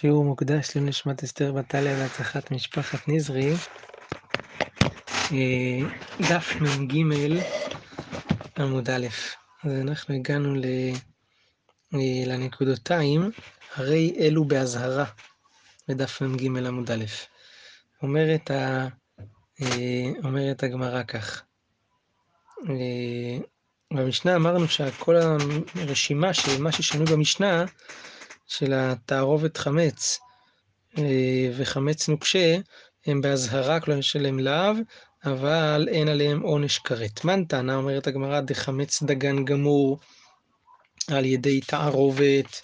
שיעור מוקדש לנשמת אסתר בתליה להצלחת משפחת נזרי, אה, דף מ"ג עמוד א'. אז אנחנו הגענו אה, לנקודותיים, הרי אלו באזהרה, בדף מ"ג עמוד א'. אומרת, ה... אה, אומרת הגמרא כך, במשנה אמרנו שכל הרשימה של מה ששנוי במשנה, של התערובת חמץ אה, וחמץ נוקשה, הם באזהרה, כלומר יש עליהם לאו, אבל אין עליהם עונש כרת. מן טענה, אומרת הגמרא, דחמץ דגן גמור על ידי תערובת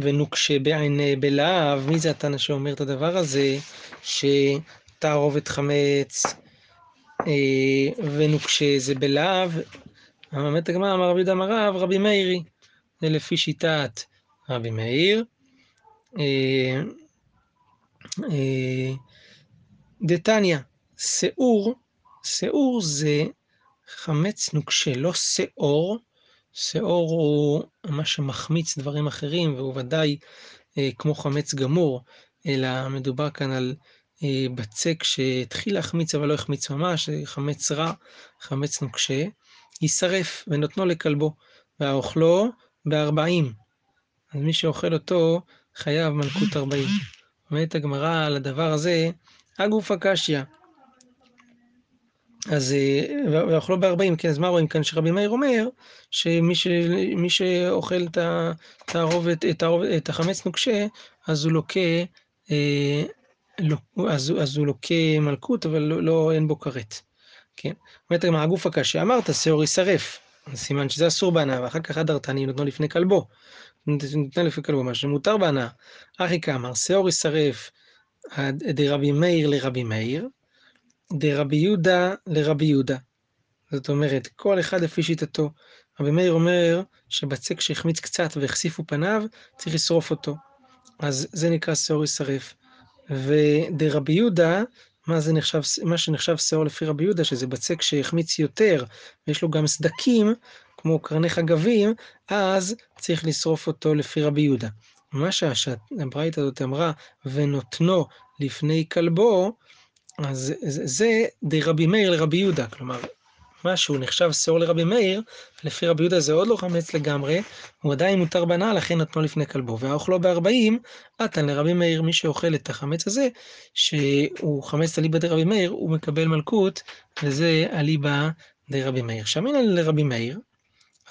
ונוקשה בעיני בלאו. מי זה התנא שאומר את הדבר הזה? שתערובת חמץ אה, ונוקשה זה בלאו. אומרת הגמרא, אמר רבי יהודה אמר רב, רבי מאירי. זה לפי שיטת רבי מאיר. אה, אה, דתניא, שאור, שאור זה חמץ נוקשה, לא שאור. שאור הוא מה שמחמיץ דברים אחרים, והוא ודאי אה, כמו חמץ גמור, אלא מדובר כאן על בצק שהתחיל להחמיץ אבל לא החמיץ ממש, חמץ רע, חמץ נוקשה, יישרף ונותנו לכלבו, והאוכלו בארבעים. אז מי שאוכל אותו חייב מלכות ארבעים. אומרת הגמרא על הדבר הזה, הגופה קשיא. אז, ואוכלו בארבעים, כן, אז מה רואים כאן? שרבי מאיר אומר, שמי ש, שאוכל את התערובת, את, את החמץ נוקשה, אז הוא לוקה, אה, לא, אז, אז הוא לוקה מלכות, אבל לא, לא אין בו כרת. כן? אומרת הגמרא, הגוף הקשה, אמרת, שאור יישרף. סימן שזה אסור בהנאה, ואחר כך הדרתני נותנו לפני כלבו. נותן לפני כלבו, מה שמותר בהנאה. אחי כאמר, שאור יישרף דרבי מאיר לרבי מאיר, דרבי יהודה לרבי יהודה. זאת אומרת, כל אחד לפי שיטתו. רבי מאיר אומר שבצק שהחמיץ קצת והחשיפו פניו, צריך לשרוף אותו. אז זה נקרא שאור יישרף. ודרבי יהודה מה, זה נחשב, מה שנחשב שאור לפי רבי יהודה, שזה בצק שהחמיץ יותר, ויש לו גם סדקים, כמו קרני חגבים, אז צריך לשרוף אותו לפי רבי יהודה. מה שהברייתא הזאת אמרה, ונותנו לפני כלבו, אז זה דרבי מאיר לרבי יהודה, כלומר, מה שהוא נחשב שאור לרבי מאיר, לפי רבי יהודה זה עוד לא חמץ לגמרי, הוא עדיין מותר בנאה, לכן נתנו לפני כלבו. והאוכלו בארבעים, עתן לרבי מאיר, מי שאוכל את החמץ הזה, שהוא חמץ אליבא דרבי מאיר, הוא מקבל מלכות, וזה אליבא דרבי מאיר. שמינן לרבי מאיר,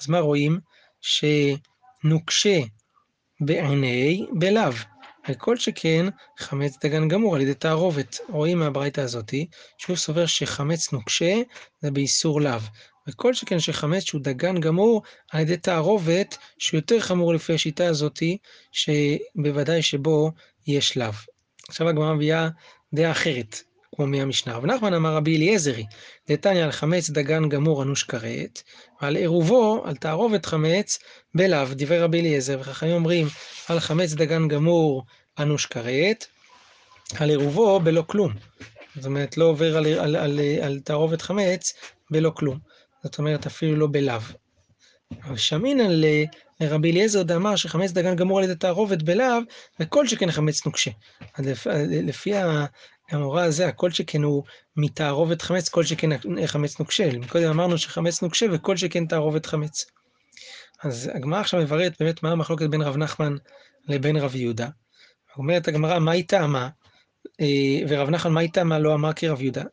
אז מה רואים? שנוקשה בעיני בלאו. וכל שכן חמץ דגן גמור על ידי תערובת. רואים מהברייתא הזאתי, שהוא סובר שחמץ נוקשה זה באיסור לאו. וכל שכן שחמץ שהוא דגן גמור על ידי תערובת, שהוא יותר חמור לפי השיטה הזאתי, שבוודאי שבו יש לאו. עכשיו הגמרא מביאה דעה אחרת, כמו מהמשנה. רב נחמן אמר רבי אליעזרי, דתניא על חמץ דגן גמור אנוש כרת, ועל עירובו, על תערובת חמץ, בלאו, דברי רבי אליעזר, וחכמים אומרים על חמץ דגן גמור אנוש כרת, על עירובו בלא כלום. זאת אומרת, לא עובר על, על, על, על תערובת חמץ בלא כלום. זאת אומרת, אפילו לא בלאו. שמינן לרבי אליעזר דאמר שחמץ דגן גמור על ידי תערובת בלאו, וכל שכן חמץ נוקשה. לפי המורה הזה, הכל שכן הוא מתערובת חמץ, כל שכן חמץ נוקשה. קודם אמרנו שחמץ נוקשה וכל שכן תערובת חמץ. אז הגמרא עכשיו מבררת באמת מה המחלוקת בין רב נחמן לבין רב יהודה. אומרת הגמרא, מה היא טעמה? אה, ורב נחמן, מה היא טעמה? לא אמר כרב יהודה.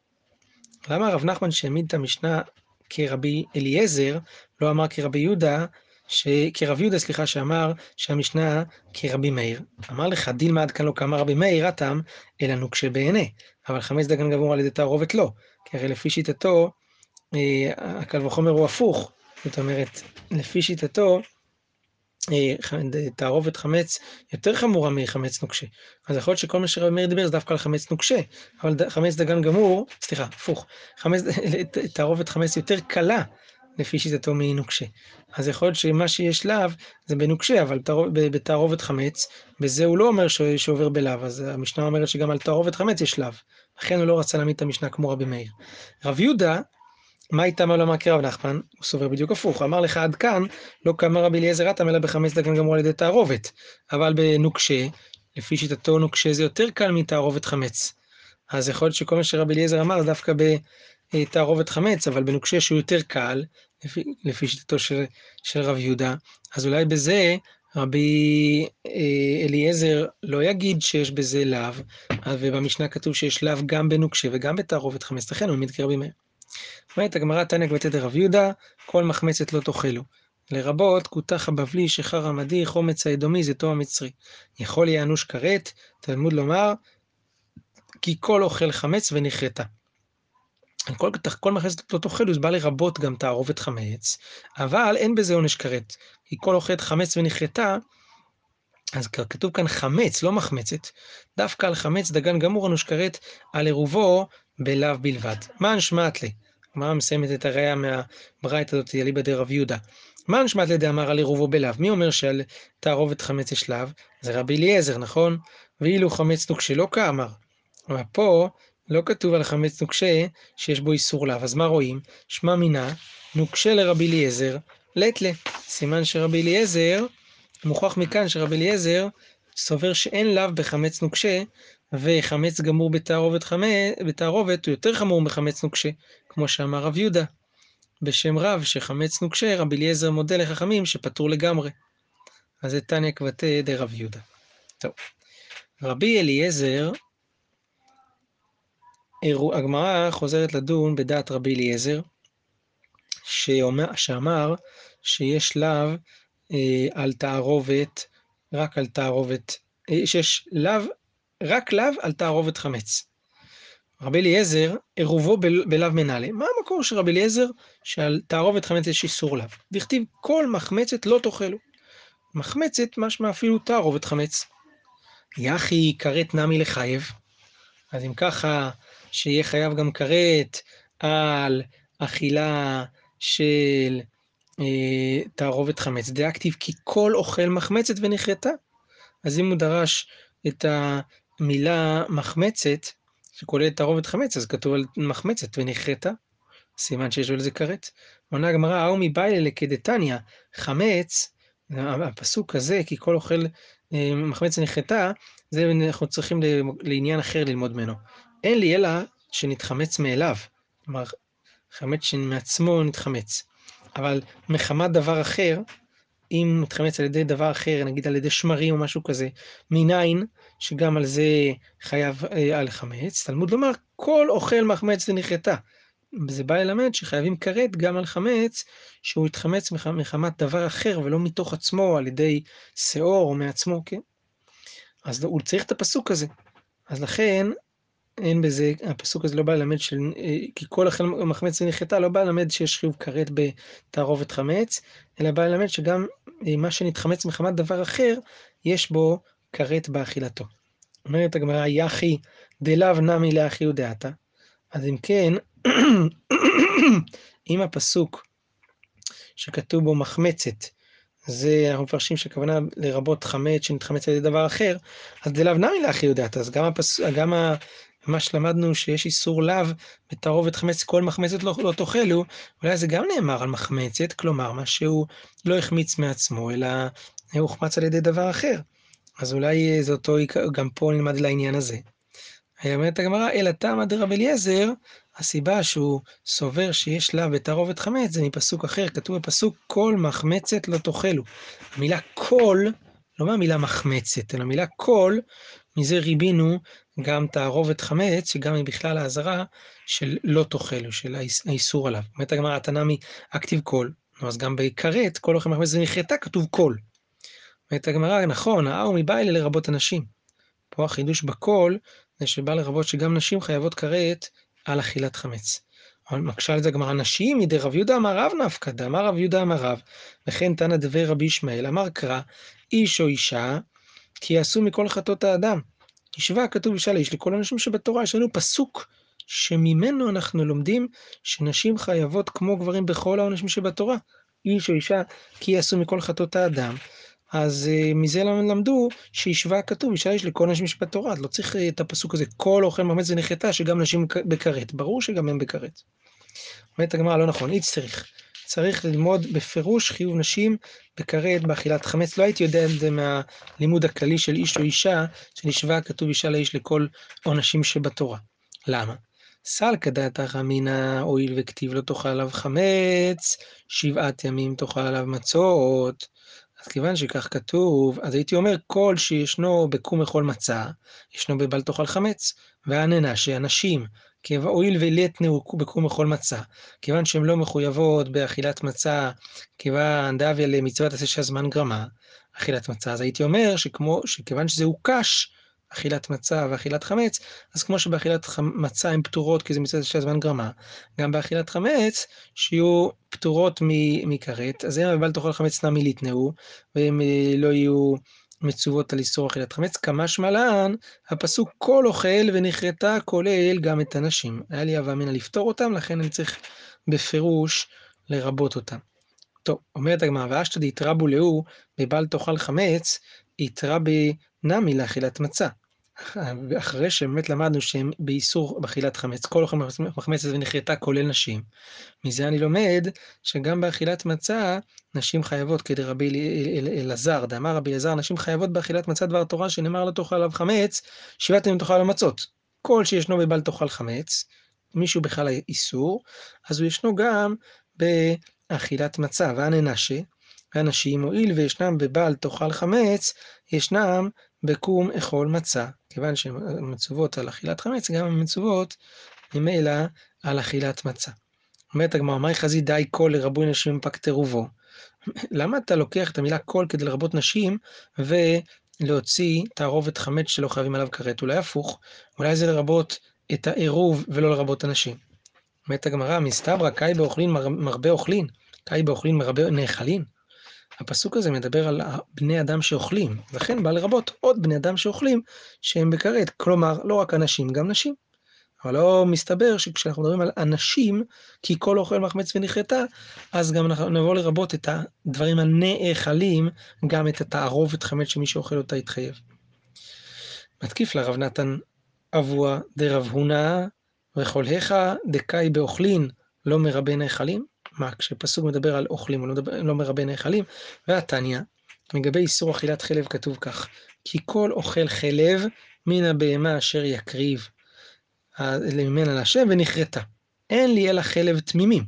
למה רב נחמן שהעמיד את המשנה כרבי אליעזר, לא אמר כרבי יהודה, ש... כרב יהודה, סליחה, שאמר שהמשנה כרבי מאיר. אמר לך, דילמה עד כאן לא כאמר רבי מאיר, הטעם, אלא נוקשה בעיני. אבל חמץ דגן גמור על ידי תערובת לא. כי הרי לפי שיטתו, אה, הקל וחומר הוא הפוך. זאת אומרת, לפי שיטתו, אה, תערובת חמץ יותר חמורה מחמץ נוקשה. אז יכול להיות שכל מה שרבי מאיר דיבר זה דווקא על חמץ נוקשה, אבל חמץ דגן גמור, סליחה, הפוך, חמץ, תערובת חמץ יותר קלה לפי שיטתו מנוקשה. אז יכול להיות שמה שיש לאו זה בנוקשה, אבל בתערובת חמץ, בזה הוא לא אומר שעובר בלאו, אז המשנה אומרת שגם על תערובת חמץ יש לאו. לכן הוא לא רצה להעמיד את המשנה כמו רבי מאיר. רב יהודה מה איתם על אמר כרב נחמן? הוא סובר בדיוק הפוך, אמר לך עד כאן, לא קמה רבי אליעזר רתם אלא בחמץ דגן גמור על ידי תערובת. אבל בנוקשה, לפי שיטתו נוקשה זה יותר קל מתערובת חמץ. אז יכול להיות שכל מה שרבי אליעזר אמר דווקא בתערובת חמץ, אבל בנוקשה שהוא יותר קל, לפי, לפי שיטתו של, של רב יהודה, אז אולי בזה רבי אה, אליעזר לא יגיד שיש בזה לאו, ובמשנה כתוב שיש לאו גם בנוקשה וגם בתערובת חמץ, לכן הוא כרבי מאיר. אומרת הגמרא תניא גבתי דרב יהודה, כל מחמצת לא תאכלו. לרבות כותח הבבלי, שחר המדי, חומץ האדומי, זיתו המצרי. יכול יהיה אנוש כרת, תלמוד לומר, כי כל אוכל חמץ ונכרתה. כל, כל מחמצת לא תאכלו, זה בא לרבות גם תערובת חמץ, אבל אין בזה עונש כרת. כי כל אוכלת חמץ ונכרתה, אז כתוב כאן חמץ, לא מחמצת. דווקא על חמץ דגן גמור אנוש כרת, על עירובו בלאו בלבד. מה נשמעת לי? הגמרא מסיימת את הראייה מהברייתא הזאת, אליבא דרב יהודה. מה נשמעת לדאמר על עירובו בלאו? מי אומר שעל תערובת חמץ יש לאו? זה רבי אליעזר, נכון? ואילו חמץ נוקשה לא כאמר. אבל פה לא כתוב על חמץ נוקשה שיש בו איסור לאו. אז מה רואים? שמע מינה, נוקשה לרבי אליעזר, לטלה. סימן שרבי אליעזר, מוכח מכאן שרבי אליעזר סובר שאין לאו בחמץ נוקשה, וחמץ גמור בתערובת, חמץ, בתערובת הוא יותר חמור מחמץ נוקשה, כמו שאמר רב יהודה. בשם רב שחמץ נוקשה, רבי אליעזר מודה לחכמים שפטור לגמרי. אז זה תניא כבתי דרב יהודה. טוב. רבי אליעזר, הגמרא חוזרת לדון בדעת רבי אליעזר, שאומר, שאמר שיש לאו אה, על תערובת, רק על תערובת, אה, שיש לאו רק לאו על תערובת חמץ. רבי אליעזר, עירובו בלאו מנהלה. מה המקור של רבי אליעזר שעל תערובת חמץ יש איסור לאו? דכתיב כל מחמצת לא תאכלו. מחמצת משמע אפילו תערובת חמץ. יחי כרת נמי לחייב. אז אם ככה, שיהיה חייב גם כרת על אכילה של אה, תערובת חמץ. דאקטיב כי כל אוכל מחמצת ונכרתה. אז אם הוא דרש את המילה מחמצת, שכוללת תערובת חמץ, אז כתוב על מחמצת ונכרתה, סימן שיש לו לזה כרת. עונה הגמרא, ההוא מביילה לכדתניא, חמץ, הפסוק הזה, כי כל אוכל אה, מחמץ ונכרתה, זה אנחנו צריכים לעניין אחר ללמוד ממנו. אין לי אלא שנתחמץ מאליו. כלומר, חמץ שמעצמו נתחמץ. אבל מחמת דבר אחר, אם מתחמץ על ידי דבר אחר, נגיד על ידי שמרים או משהו כזה, מניין שגם על זה חייב אה, על חמץ, תלמוד לומר, כל אוכל מחמץ ונכרתה. זה בא ללמד שחייבים כרת גם על חמץ, שהוא יתחמץ מחמת דבר אחר ולא מתוך עצמו, על ידי שאור או מעצמו, כן? אז הוא צריך את הפסוק הזה. אז לכן, אין בזה, הפסוק הזה לא בא ללמד של, אה, כי כל אכל מחמץ ונחתה, לא בא ללמד שיש חיוב כרת בתערובת חמץ, אלא בא ללמד שגם אה, מה שנתחמץ מחמת דבר אחר, יש בו כרת באכילתו. אומרת הגמרא, יחי דלאו נמי לאחי ודעתה. אז אם כן, אם הפסוק שכתוב בו מחמצת, זה אנחנו מפרשים שהכוונה לרבות חמץ שנתחמץ על ידי דבר אחר, אז דלאו נמי לאחי ודעתה, אז גם, הפס... גם מה שלמדנו שיש איסור לאו בתערובת חמץ, כל מחמצת לא, לא תאכלו, אולי זה גם נאמר על מחמצת, כלומר, מה שהוא לא החמיץ מעצמו, אלא הוא הוחמץ על ידי דבר אחר. אז אולי זה אותו, גם פה נלמד לעניין הזה. אומרת הגמרא, אלא תמא דרב אליעזר, הסיבה שהוא סובר שיש לאו בתערובת חמץ, זה מפסוק אחר, כתוב בפסוק, כל מחמצת לא תאכלו. המילה כל, לא מהמילה מחמצת, אלא המילה כל, מזה ריבינו גם תערובת חמץ, שגם היא בכלל האזהרה של לא תאכלו, של האיסור עליו. אומרת הגמרא, התם נמי הא כתיב כל, אז גם בכרת, כל אוכל מחמץ ונכרתה, כתוב כל. אומרת הגמרא, נכון, ההוא מיבעי ליה לרבות הנשים. פה החידוש בקול, זה שבא לרבות שגם נשים חייבות כרת על אכילת חמץ. אבל מקשה על זה הגמרא, נשים מדי רב יהודה אמר רב נפקא, דאמר רב יהודה אמר רב, וכן תנא דבר רבי ישמעאל, אמר קרא, איש או אישה, כי יעשו מכל חטאות האדם. השווה כתוב אישה לאיש לכל האנשים שבתורה, יש לנו פסוק שממנו אנחנו לומדים שנשים חייבות כמו גברים בכל העונשים שבתורה. איש או אישה, כי יעשו מכל חטאות האדם. אז uh, מזה למדו שהשווה כתוב, אישה יש לכל האנשים שבתורה, אז לא צריך uh, את הפסוק הזה, כל אוכל מחמץ ונחתה, שגם נשים בכרת. ברור שגם הם בכרת. אומרת הגמרא, לא נכון, אי צריך. צריך ללמוד בפירוש חיוב נשים בכרת באכילת חמץ. לא הייתי יודע את זה מהלימוד הכללי של איש או אישה, שנשבע כתוב אישה לאיש לכל עונשים שבתורה. למה? סלקא דעתך אמינא, הואיל וכתיב לא תאכל עליו חמץ, שבעת ימים תאכל עליו מצות. אז כיוון שכך כתוב, אז הייתי אומר, כל שישנו בקום אכול מצה, ישנו בבל תאכל חמץ. והננה שאנשים, הואיל ולתנו בקום אכול מצה, כיוון שהן לא מחויבות באכילת מצה, כיוון דאביה למצוות עשה שהזמן גרמה, אכילת מצה, אז הייתי אומר שכמו, שכיוון שזה הוקש, אכילת מצה ואכילת חמץ, אז כמו שבאכילת מצה הן פטורות כי זה מצוות שהזמן גרמה, גם באכילת חמץ, שיהיו פטורות מכרת, אז הם אבל תאכל חמץ נמי ליתנאו, והם אה, לא יהיו מצוות על איסור אכילת חמץ, כמשמע לן, הפסוק כל אוכל ונכרתה כולל גם את הנשים. היה לי הווה אמינא לפתור אותם, לכן אני צריך בפירוש לרבות אותם. טוב, אומרת הגמרא, ואשתא דאיתרבו להו בבל תאכל חמץ, איתרא בנמי לאכילת מצה. אחרי שבאמת למדנו שהם באיסור באכילת חמץ, כל אוכל מחמצת ונכרתה כולל נשים, מזה אני לומד שגם באכילת מצה נשים חייבות, כדרבי אלעזר, דאמר רבי אלעזר, נשים חייבות באכילת מצה דבר תורה שנאמר לא תאכל עליו חמץ, שבעת ימים תאכל עליו מצות. כל שישנו בבל תאכל חמץ, מישהו בכלל איסור, אז הוא ישנו גם באכילת מצה, והננשה, והנשים הואיל וישנם בבל תאכל חמץ, ישנם בקום אכול מצה. כיוון שהן מצוות על אכילת חמץ, גם הן מצוות ממילא על אכילת מצה. אומרת הגמרא, מהי חזי די קול לרבוי נשים פק תרובו? למה אתה לוקח את המילה קול כדי לרבות נשים ולהוציא תערובת חמץ שלא חייבים עליו כרת? אולי הפוך, אולי זה לרבות את העירוב ולא לרבות הנשים. אומרת הגמרא, מסתברא קאי באוכלין מרבה אוכלין, קאי באוכלין מרבה נאכלין. הפסוק הזה מדבר על בני אדם שאוכלים, לכן בא לרבות עוד בני אדם שאוכלים שהם בכרת, כלומר לא רק אנשים, גם נשים. אבל לא מסתבר שכשאנחנו מדברים על אנשים, כי כל אוכל מחמץ ונכרתה, אז גם נבוא לרבות את הדברים הנאכלים, גם את התערובת חמץ שמי שאוכל אותה יתחייב. מתקיף לרב נתן אבוה דרב הונא וכל היכא דקאי באוכלין לא מרבה נאכלים? מה, כשפסוק מדבר על אוכלים, הוא לא, מדבר, לא מרבה נאכלים, והתניא, לגבי איסור אכילת חלב כתוב כך, כי כל אוכל חלב מן הבהמה אשר יקריב ממנה להשם ונכרתה. אין לי אלא חלב תמימים.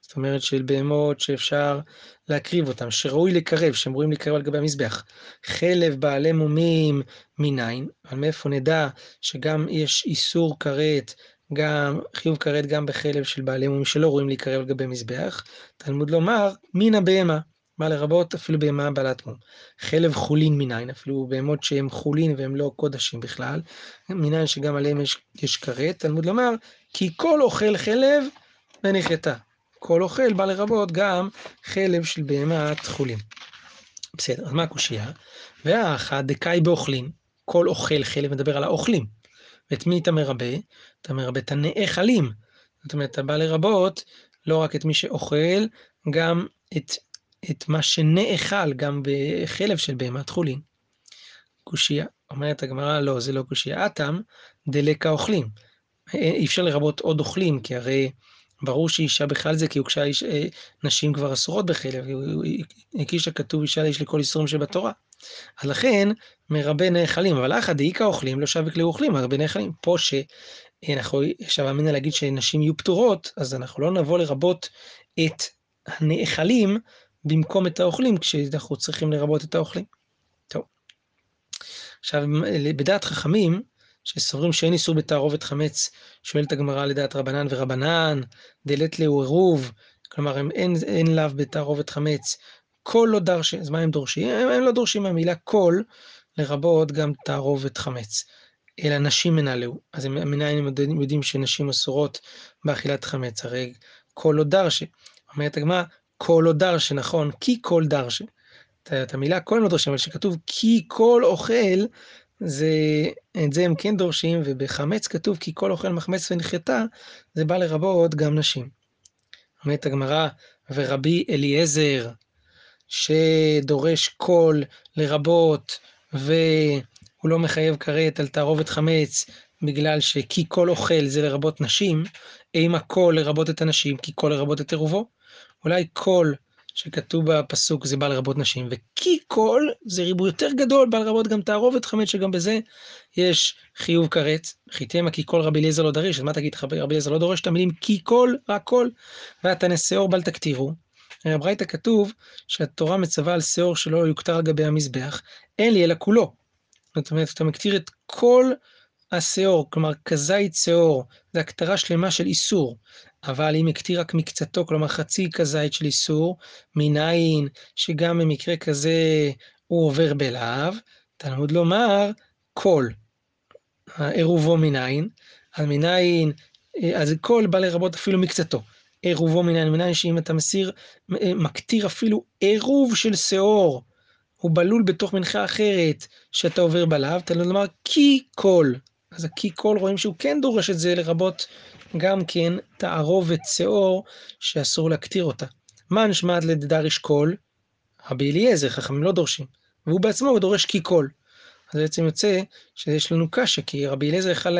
זאת אומרת של בהמות שאפשר להקריב אותם, שראוי לקרב, שהם ראויים לקרב על גבי המזבח. חלב בעלי מומים מניין, אבל מאיפה נדע שגם יש איסור כרת גם חיוב כרת גם בחלב של בעלי מומים שלא רואים להיקרב על גבי מזבח. תלמוד לומר, מן הבהמה, מה לרבות אפילו בהמה בעלת מום. חלב חולין מניין, אפילו בהמות שהם חולין והם לא קודשים בכלל, מניין שגם עליהם יש, יש כרת. תלמוד לומר, כי כל אוכל חלב ונחתה. כל אוכל בא לרבות גם חלב של בהמת חולין. בסדר, אז מה הקושייה? והאחד דקאי באוכלין, כל אוכל חלב מדבר על האוכלים. ואת מי אתה מרבה? אתה מרבה את הנאכלים. זאת אומרת, אתה בא לרבות לא רק את מי שאוכל, גם את, את מה שנאכל, גם בחלב של בהמת חולין. קושייה. אומרת הגמרא, לא, זה לא קושייה. אטם דלקה אוכלים. אי אפשר לרבות עוד אוכלים, כי הרי ברור שאישה בכלל זה, כי הוגשה איש, אה, נשים כבר אסורות בחלב, הקישה כתוב אישה יש לכל איסורים שבתורה. לכן, מרבה נאכלים, אבל אחא דאיכא אוכלים, לא שווה כלי אוכלים, מרבה נאכלים. פה שאנחנו עכשיו אמינא להגיד שנשים יהיו פטורות, אז אנחנו לא נבוא לרבות את הנאכלים במקום את האוכלים, כשאנחנו צריכים לרבות את האוכלים. טוב. עכשיו, בדעת חכמים, שסוברים שאין איסור בתערובת חמץ, שואלת הגמרא לדעת רבנן ורבנן, דלת לאו עירוב, כלומר אין, אין לאו בתערובת חמץ, כל לא דרשי, אז מה הם דורשים? הם, הם לא דורשים מהמילה כל, לרבות גם תערובת חמץ. אלא נשים מנהלו. אז מנין הם יודעים שנשים אסורות באכילת חמץ? הרי כל לא דרשי. אומרת הגמרא, כל לא דרשי, נכון? כי כל דרשי. את המילה כל לא דורשים, אבל שכתוב כי כל אוכל, זה, את זה הם כן דורשים, ובחמץ כתוב כי כל אוכל מחמץ ונחתה, זה בא לרבות גם נשים. אומרת הגמרא, ורבי אליעזר, שדורש קול לרבות, והוא לא מחייב כרת על תערובת חמץ, בגלל שכי כל אוכל זה לרבות נשים, האם הכל לרבות את הנשים, כי כל לרבות את עירובו? אולי כל שכתוב בפסוק זה בא לרבות נשים, וכי כל זה ריבוי יותר גדול, בא לרבות גם תערובת חמץ, שגם בזה יש חיוב כרת. חיתמה כי כל רבי אליעזר לא דריש, אז מה תגיד רבי אליעזר לא דורש את המילים כי כל, רק כל, והתנא שאור בל תקטירו. בברייתא כתוב שהתורה מצווה על שאור שלא יוקטר על גבי המזבח, אין לי אלא כולו. זאת אומרת, אתה מקטיר את כל השאור, כלומר כזית שאור, זה הקטרה שלמה של איסור, אבל אם הקטיר רק מקצתו, כלומר חצי כזית של איסור, מניין שגם במקרה כזה הוא עובר בלאו, תלמוד לומר כל, עירובו מניין, אז מניין, אז כל בא לרבות אפילו מקצתו. עירובו מניין, מניין שאם אתה מסיר, מקטיר אפילו עירוב של שאור, הוא בלול בתוך מנחה אחרת שאתה עובר בלאו, תלמוד לומר כי כל. אז הכי כל רואים שהוא כן דורש את זה לרבות גם כן תערובת שאור שאסור להקטיר אותה. מה נשמעת לדריש כל? רבי אליעזר, חכמים לא דורשים. והוא בעצמו דורש כי כל. אז בעצם יוצא שיש לנו קשה, כי רבי אליעזר יכל,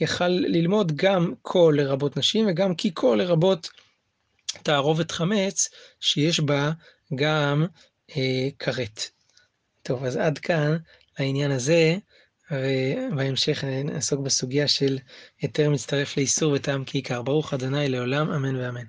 יכל ללמוד גם כל לרבות נשים וגם כי כל לרבות תערובת חמץ שיש בה גם אה, כרת. טוב, אז עד כאן העניין הזה. ובהמשך נעסוק בסוגיה של היתר מצטרף לאיסור וטעם כעיקר. ברוך ה' לעולם, אמן ואמן.